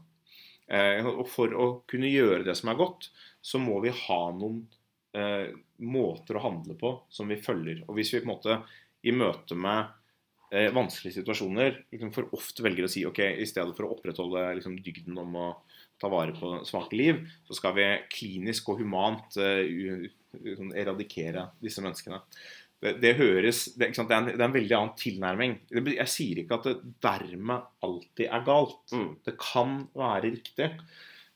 Eh, Og for å kunne gjøre det som er godt, så må vi ha noen eh, måter å handle på som vi følger. Og hvis vi på en måte i møte med eh, vanskelige situasjoner liksom for ofte velger å si ok, i stedet for å opprettholde liksom, dygden om å ta vare på svake liv, så skal vi klinisk og humant uh, eradikere disse menneskene. Det, det høres det? Det, er en, det er en veldig annen tilnærming. Jeg sier ikke at det dermed alltid er galt. Mm. Det kan være riktig.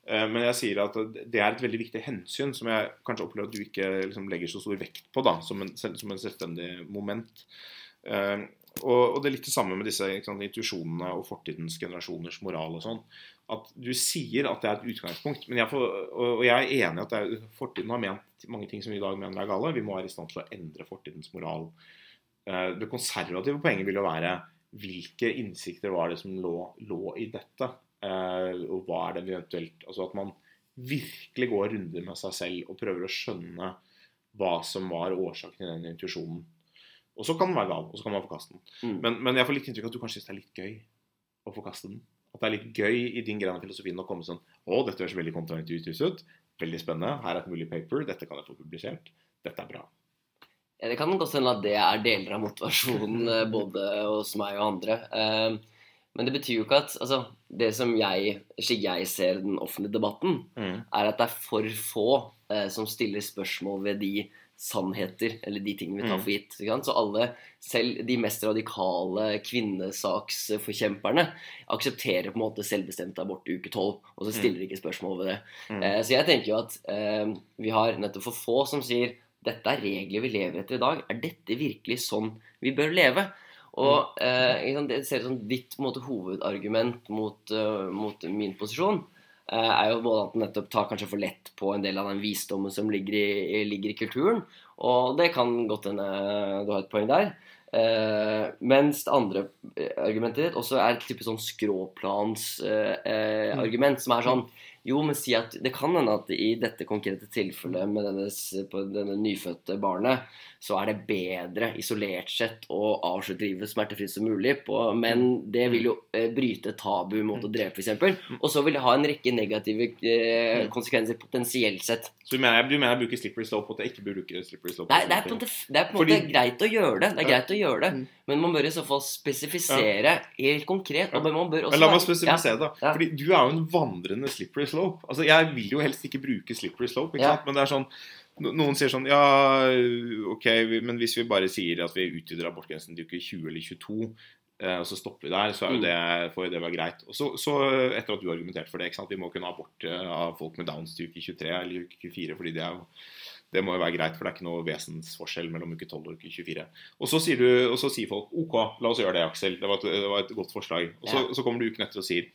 Eh, Men jeg sier at det det er et veldig viktig hensyn som jeg kanskje opplever at du ikke liksom legger så stor vekt på da, som en, som en selvstendig moment. Og, og det er litt det samme med disse sant, intuisjonene og fortidens generasjoners moral og sånn. At du sier at det er et utgangspunkt, jeg, får, og, jeg er enig at er, fortiden har ment mange ting som vi i dag mener er gale. Vi må være i stand til å endre fortidens moral. Eh, Det konservative poenget vil jo være hvilke innsikter var det som lå, lå i dette? Eh, og hva er det eventuelt Altså at man virkelig går runder med seg selv og prøver å skjønne hva som var årsaken til den intuisjonen. Og så kan den være gal, og så kan man forkaste den. Mm. Men, men jeg får litt inntrykk av at du kanskje syns det er litt gøy å forkaste den. At det er litt gøy i din greie av filosofien å komme sånn Å, dette høres veldig kontraintuitivt ut. Veldig spennende. Her er et mulig paper. Dette kan jeg få publisert. Dette er bra. Ja, det kan godt hende at det er deler av motivasjonen eh, både hos meg og andre. Eh, Men det betyr jo ikke at altså, Det som jeg, slik jeg ser den offentlige debatten, Mm. er at det er for få eh, som stiller spørsmål ved de sannheter, eller de tingene vi tar Mm. for gitt. Så alle, selv de mest radikale kvinnesaksforkjemperne, aksepterer på en måte selvbestemt abort i uke tolv, og så stiller de ikke spørsmål ved det. Mm. Eh, så jeg tenker jo at eh, vi har nettopp for få som sier dette er regler vi lever etter i dag. Er dette virkelig sånn vi bør leve? Og eh, det ser ut som ditt måte, hovedargument mot, uh, mot min posisjon er jo både at den nettopp tar kanskje for lett på en del av den visdommen som ligger i, ligger i kulturen. Og det kan godt hende du har et poeng der. Eh, mens det andre eh, argumentet ditt også er et type sånn skråplansargument, eh, Mm. argument, som er sånn jo, men si at det kan hende at i dette konkrete tilfellet med denne, på denne nyfødte barnet, så er det bedre isolert sett å avslutte livet smertefritt som mulig. På, men det vil jo eh, bryte tabu mot å drepe, f.eks. Og så vil det ha en rekke negative eh, konsekvenser potensielt sett. Så du mener, du mener jeg bruker slippery slope, og at jeg ikke bør bruke slippery slope? Det er, det er på en måte, det er på en Fordi- måte greit å gjøre det, det er greit å gjøre det. Men man bør i så fall spesifisere helt konkret. Og man bør også la meg spesifisere da. Fordi du er jo en vandrende slippery slope. Altså, Jeg vil jo helst ikke bruke slippery slope, ikke sant? men det er sånn Noen sier sånn Ja, ok, men hvis vi bare sier at vi utvider abortgrensen til uke 20 eller 22, eh, og så stopper vi der, så er jo Mm. det, får det være greit. Og så, så etter at du har argumentert for det, ikke sant? vi må kunne ha abort av folk med Downs til uke 23 eller uke 24, fordi det er jo det må jo være greit, for det er ikke noe vesensforskjell mellom uke 12 og uke 24. Og så sier, du, og så sier folk OK, la oss gjøre det, Aksel. Det var et, det var et godt forslag. Og så, Ja. så kommer du uken etter og sier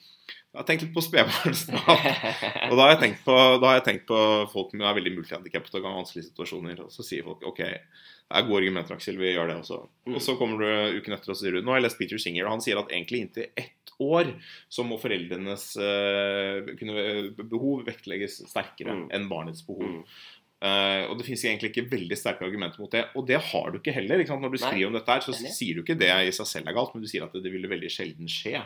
jeg har tenkt litt på spedbarnsdrap. og da har, jeg tenkt på, da har jeg tenkt på folk som er veldig multihandikappet og kan ha vanskelige situasjoner. Og så sier folk OK, det er gode argumenter, Aksel. Vi gjør det også. Mm. Og så kommer du uken etter og så sier du Nå har jeg lest Peter Singer, og han sier at egentlig inntil ett år så må foreldrenes uh, kunne, behov vektlegges sterkere Mm. enn barnets behov. Mm. Eh, og det finnes egentlig ikke veldig sterke argumenter mot det. Og det har du ikke heller. Ikke? Når du Nei, skriver om dette her, så enig. sier du ikke det i seg selv er galt, men du sier at det, det ville veldig sjelden skje.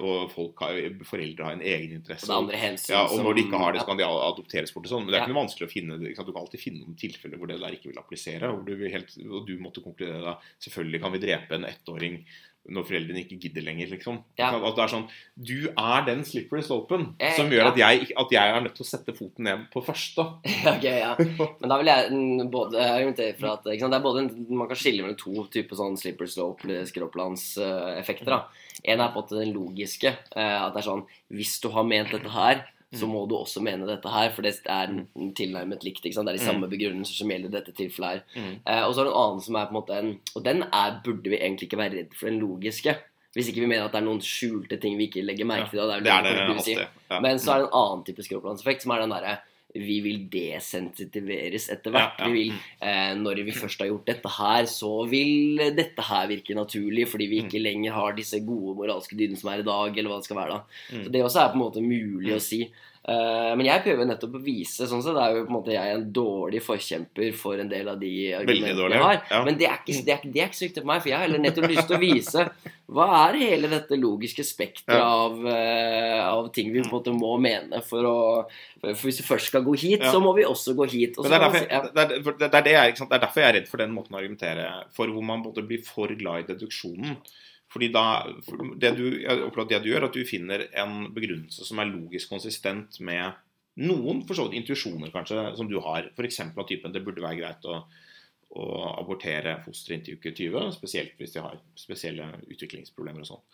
Og folk har, foreldre har en Og egeninteresse. er andre hensyn Ja, og som- når de ikke har det, så kan de adopteres bort og sånn. Men det er ikke noe vanskelig å finne. Du kan alltid finne noen tilfeller hvor det der ikke vil applisere. Du vil helt, og du måtte konkludere da Selvfølgelig kan vi drepe en ettåring når foreldrene ikke gidder lenger, liksom. Ja. At det er sånn Du er den slippery slopen Eh, som gjør ja. at, jeg, at jeg er nødt til å sette foten ned på første. Ok, ja. Men da vil jeg mm, både argumentere for at sant, det er både en, Man kan skille mellom to typer sånn slippery slope, skråplanseffekter. Uh, En er på en måte den logiske. Uh, At det er sånn Hvis du har ment dette her, så må du også mene dette her, for det er n- tilnærmet likt. Det er de samme begrunnelser som gjelder i dette tilfellet her. Mm. Eh, og så er det en annen som er på en måte en Og den er, burde vi egentlig ikke være redd for, den logiske. Hvis ikke vi mener at det er noen skjulte ting vi ikke legger merke til. Det er det det du det si. Ja. Men så er det en annen type skråplanseffekt, som er den derre vi vil desensitiveres etter hvert. Ja, ja. Vi vil, eh, når vi først har gjort dette her, så vil dette her virke naturlig, fordi vi Mm. ikke lenger har disse gode moralske dydene som er i dag, eller hva det skal være. da. Mm. Så Det også er på en måte mulig å si. Eh, men jeg prøver nettopp å vise sånn sett er jo på en måte jeg en dårlig forkjemper for en del av de argumentene jeg har. ja. Men det er, ikke, det, er, det er ikke så viktig for meg, for jeg har heller nettopp lyst til å vise hva er hele dette logiske spekteret Ja. av, uh, av ting vi på en måte må mene for å for Hvis vi først skal gå hit, Ja. så må vi også gå hit. Og det er, derfor, det, er, det, er jeg, det er derfor jeg er redd for den måten å argumentere for, hvor man både blir for glad i deduksjonen. Fordi da, det du, det du gjør, at du finner en begrunnelse som er logisk konsistent med noen for så vidt intuisjoner kanskje, som du har. F.eks. av typen det burde være greit å, å abortere fostre inntil uke 20, spesielt hvis de har spesielle utviklingsproblemer og sånn.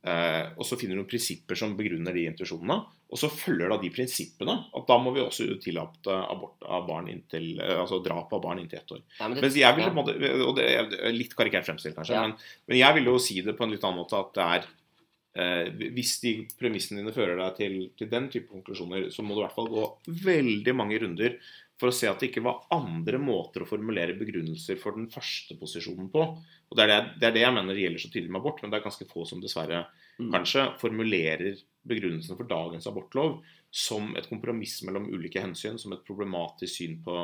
Eh, og så finner du noen prinsipper som begrunner de intuisjonene. Og så følger da de prinsippene at da må vi også tillate abort av barn inntil, eh, altså drap av barn inntil ett år. Men det- jeg vil ja. måte, og det er litt karikert fremstilt kanskje, Ja. men, men jeg vil jo si det på en litt annen måte at det er eh, Hvis de premissene dine fører deg til, til den type konklusjoner, så må du i hvert fall gå veldig mange runder for å se at det ikke var andre måter å formulere begrunnelser for den første posisjonen på. Og Det er det, det, er det jeg mener gjelder så tydelig med abort, men det er ganske få som dessverre Mm. kanskje formulerer begrunnelsen for dagens abortlov som et kompromiss mellom ulike hensyn, som et problematisk syn på,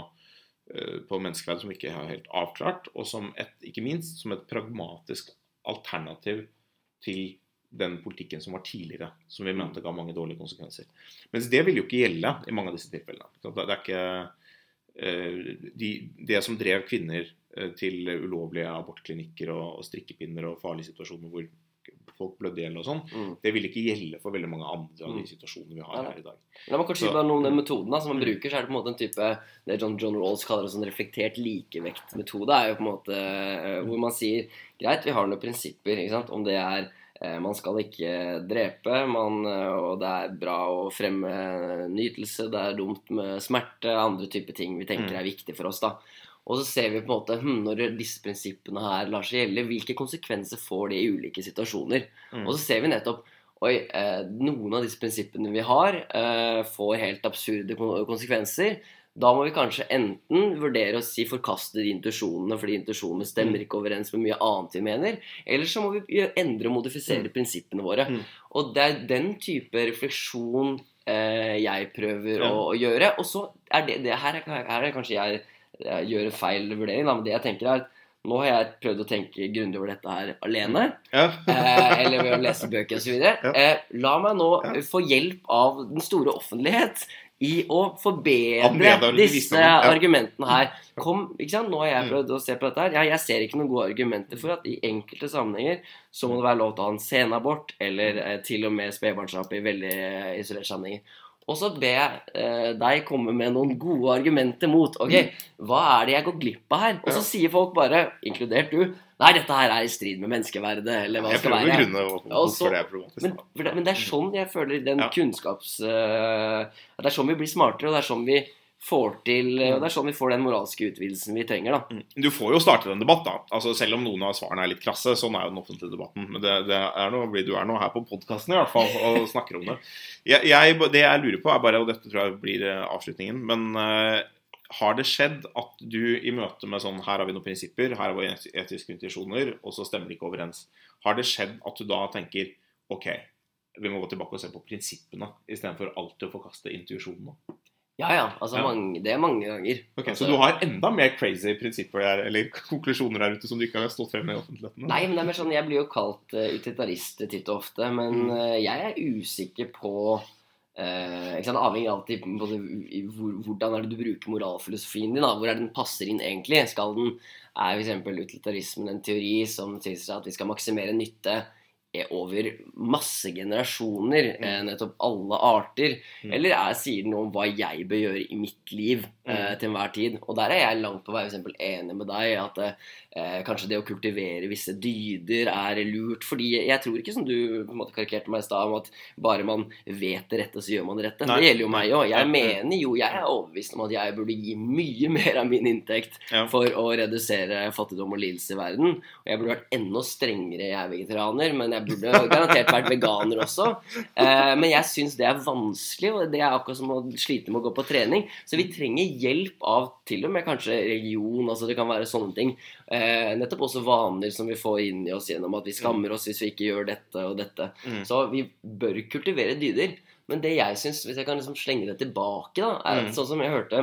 eh, på menneskeverd som ikke er helt avklart, og som et, ikke minst som et pragmatisk alternativ til den politikken som var tidligere, som vi mente ga mange dårlige konsekvenser. Mens det vil jo ikke gjelde i mange av disse tilfellene. Det er ikke de, Det som drev kvinner eh, til ulovlige abortklinikker og, og strikkepinner og farlige situasjoner hvor folk blødde i hjel og sånn, Mm. det vil ikke gjelde for veldig mange andre av de Mm. situasjonene vi har ja, her i dag. La meg kort si bare noe om den metoden da, som man Mm. bruker. så er det på en måte en type Det John, John Rawls kaller en sånn reflektert likevektmetode. er jo på en måte eh, Hvor man sier greit, vi har noen prinsipper. ikke sant, Om det er eh, man skal ikke drepe, man, eh, og det er bra å fremme nytelse, det er dumt med smerte, andre typer ting vi tenker Mm. er viktig for oss. da. Og så ser vi på en måte hm, når disse prinsippene her lar seg gjelde, hvilke konsekvenser får det i ulike situasjoner. Mm. Og så ser vi nettopp Oi, eh, noen av disse prinsippene vi har, eh, får helt absurde konsekvenser. Da må vi kanskje enten vurdere å si forkaste de intuisjonene fordi intuisjonene stemmer ikke overens med mye annet vi mener, eller så må vi endre og modifisere prinsippene våre. Mm. Og det er den type refleksjon eh, jeg prøver Ja. å, å gjøre. Og så er det, det her, er, her er kanskje jeg, jeg gjør en feil vurdering, da, men det jeg tenker er at nå har jeg prøvd å tenke grundig over dette her alene Ja. eh, eller ved å lese bøker osv. Ja. Eh, la meg nå Ja. få hjelp av den store offentlighet i å forbedre disse ja. argumentene her. Kom, ikke sant? Nå har jeg Mm. prøvd å se på dette her. Jeg, jeg ser ikke noen gode argumenter for at i enkelte sammenhenger så må det være lov til å ha en senabort, eller eh, til og med spedbarnsdrap i veldig eh, isolerte sammenhenger. Og så ber jeg eh, deg komme med noen gode argumenter mot. Ok, hva er det jeg går glipp av her? Og så Mm. Ja. sier folk bare, inkludert du, nei, dette her er i strid med menneskeverdet, eller hva det Jeg skal prøver å være. grunne hvorfor det er problematisk. Men, det, men det er sånn jeg føler den Ja. kunnskaps... Uh, det er sånn vi blir smartere, og det er sånn vi får til Og det er sånn vi får den moralske utvidelsen vi trenger, da. Mm. Du får jo starte en debatt, da. Altså, selv om noen av svarene er litt krasse. Sånn er jo den offentlige debatten. Men det, det er noe, du er nå her på podkasten i hvert fall og snakker om det. Jeg, jeg, det jeg lurer på, er bare, og dette tror jeg blir eh, avslutningen Men uh, har det skjedd at du i møte med sånn Her har vi noen prinsipper, her har vi etiske intuisjoner, og så stemmer det ikke overens. Har det skjedd at du da tenker OK, vi må gå tilbake og se på prinsippene istedenfor alltid å forkaste intuisjonene? Ja, ja. Altså, Ja. Mange, det er mange ganger. Ok, altså, Så du har enda mer crazy prinsipper der, eller konklusjoner der ute som du ikke har stått frem med i offentligheten? Nei, men det er mer sånn, Jeg blir jo kalt uh, utilitarist titt og ofte, men Mm. uh, jeg er usikker på uh, ikke sant, Avhengig alltid på det, hvor, hvordan er det du bruker moralfilosofien din. da, Hvor er det den passer inn egentlig? Skal den, Er f.eks. utilitarismen en teori som tilsier at vi skal maksimere nytte over masse generasjoner, eh, nettopp alle arter? Mm. Eller er, sier den noe om hva jeg bør gjøre i mitt liv eh, Mm. til enhver tid? Og der er jeg langt på vei for eksempel, enig med deg at eh, kanskje det å kultivere visse dyder er lurt. Fordi jeg tror ikke, som du på en måte karikerte meg i stad, om at bare man vet det rette, så gjør man det rette. Nei. Det gjelder jo meg òg. Jeg ja. mener jo, jeg er overbevist om at jeg burde gi mye mer av min inntekt Ja. for å redusere fattigdom og lidelse i verden. Og jeg burde vært enda strengere, jeg er vegetarianer, men jeg burde garantert vært veganer også. Eh, men jeg syns det er vanskelig, og det er akkurat som å slite med å gå på trening. Så vi trenger hjelp av til og med kanskje religion, altså det kan være sånne ting. Eh, nettopp også vaner som vi får inn i oss gjennom at vi skammer oss hvis vi ikke gjør dette og dette. Mm. Så vi bør kultivere dyder. Men det jeg syns, hvis jeg kan liksom slenge det tilbake, da, er Mm. at sånn som jeg hørte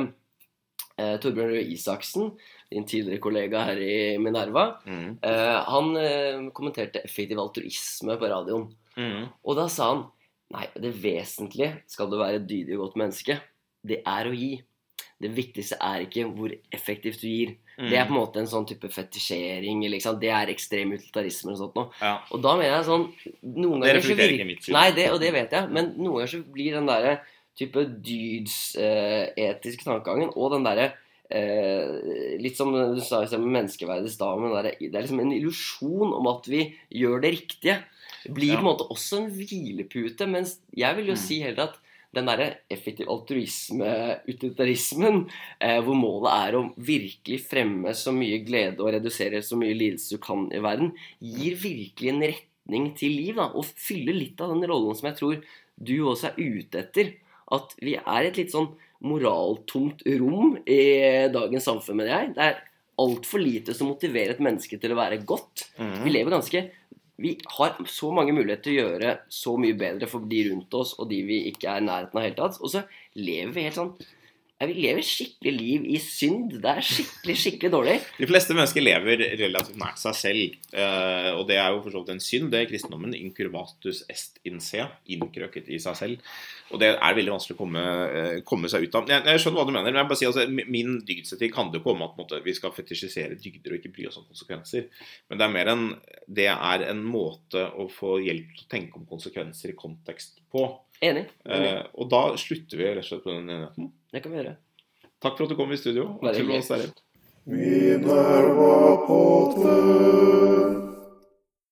eh, Torbjørn Røe Isaksen, din tidligere kollega her i Minerva, Mm. eh, han eh, kommenterte effektiv altruisme på radioen. Mm. Og da sa han nei, det vesentlige skal du være et dydig og godt menneske. Det er å gi. Det viktigste er ikke hvor effektivt du gir. Mm. Det er på en måte en sånn type fetisjering. Liksom. Det er ekstrem utilitarisme og sånt noe. Ja. Og da mener jeg sånn Noen Det reflekterer ikke mitt syn. Nei, det, og det vet jeg. Men noen ganger så blir den derre type dydsetiske tankegangen og den derre eh, Litt som du sa i sted med menneskeverdet i stad, men det er liksom en illusjon om at vi gjør det riktige. Blir Ja. på en måte også en hvilepute. Mens jeg vil jo Mm. si heller at den derre effektiv altruisme, utilitarismen, eh, hvor målet er å virkelig fremme så mye glede og redusere så mye lidelse du kan i verden, gir virkelig en retning til liv. Da, og fyller litt av den rollen som jeg tror du også er ute etter. At vi er et litt sånn moraltomt rom i dagens samfunn, mener jeg. Det er altfor lite som motiverer et menneske til å være godt. Mm. Vi lever ganske Vi har så mange muligheter til å gjøre så mye bedre for de rundt oss og de vi ikke er i nærheten av i hele tatt. Og så lever vi helt sånn Vi lever skikkelig liv i synd. Det er skikkelig, skikkelig dårlig. De fleste mennesker lever relativt nært seg selv, eh, og det er jo for så vidt en synd. Det er kristendommen. Incurvatus est in se. Innkrøket i seg selv. Og det er veldig vanskelig å komme, eh, komme seg ut av. Jeg, jeg skjønner hva du mener, men jeg bare sier altså, min dygdsetikk handler jo ikke om at måte, vi skal fetisjisere dygder og ikke bry oss om konsekvenser. Men det er mer en, det er en måte å få hjelp til å tenke om konsekvenser i kontekst på. Enig. Enig. Eh, og da slutter vi rett og slett på den enigheten. Det kan vi gjøre. Takk for at du kom i studio. Hyggelig. Blås Sterrett. Minerva-podden.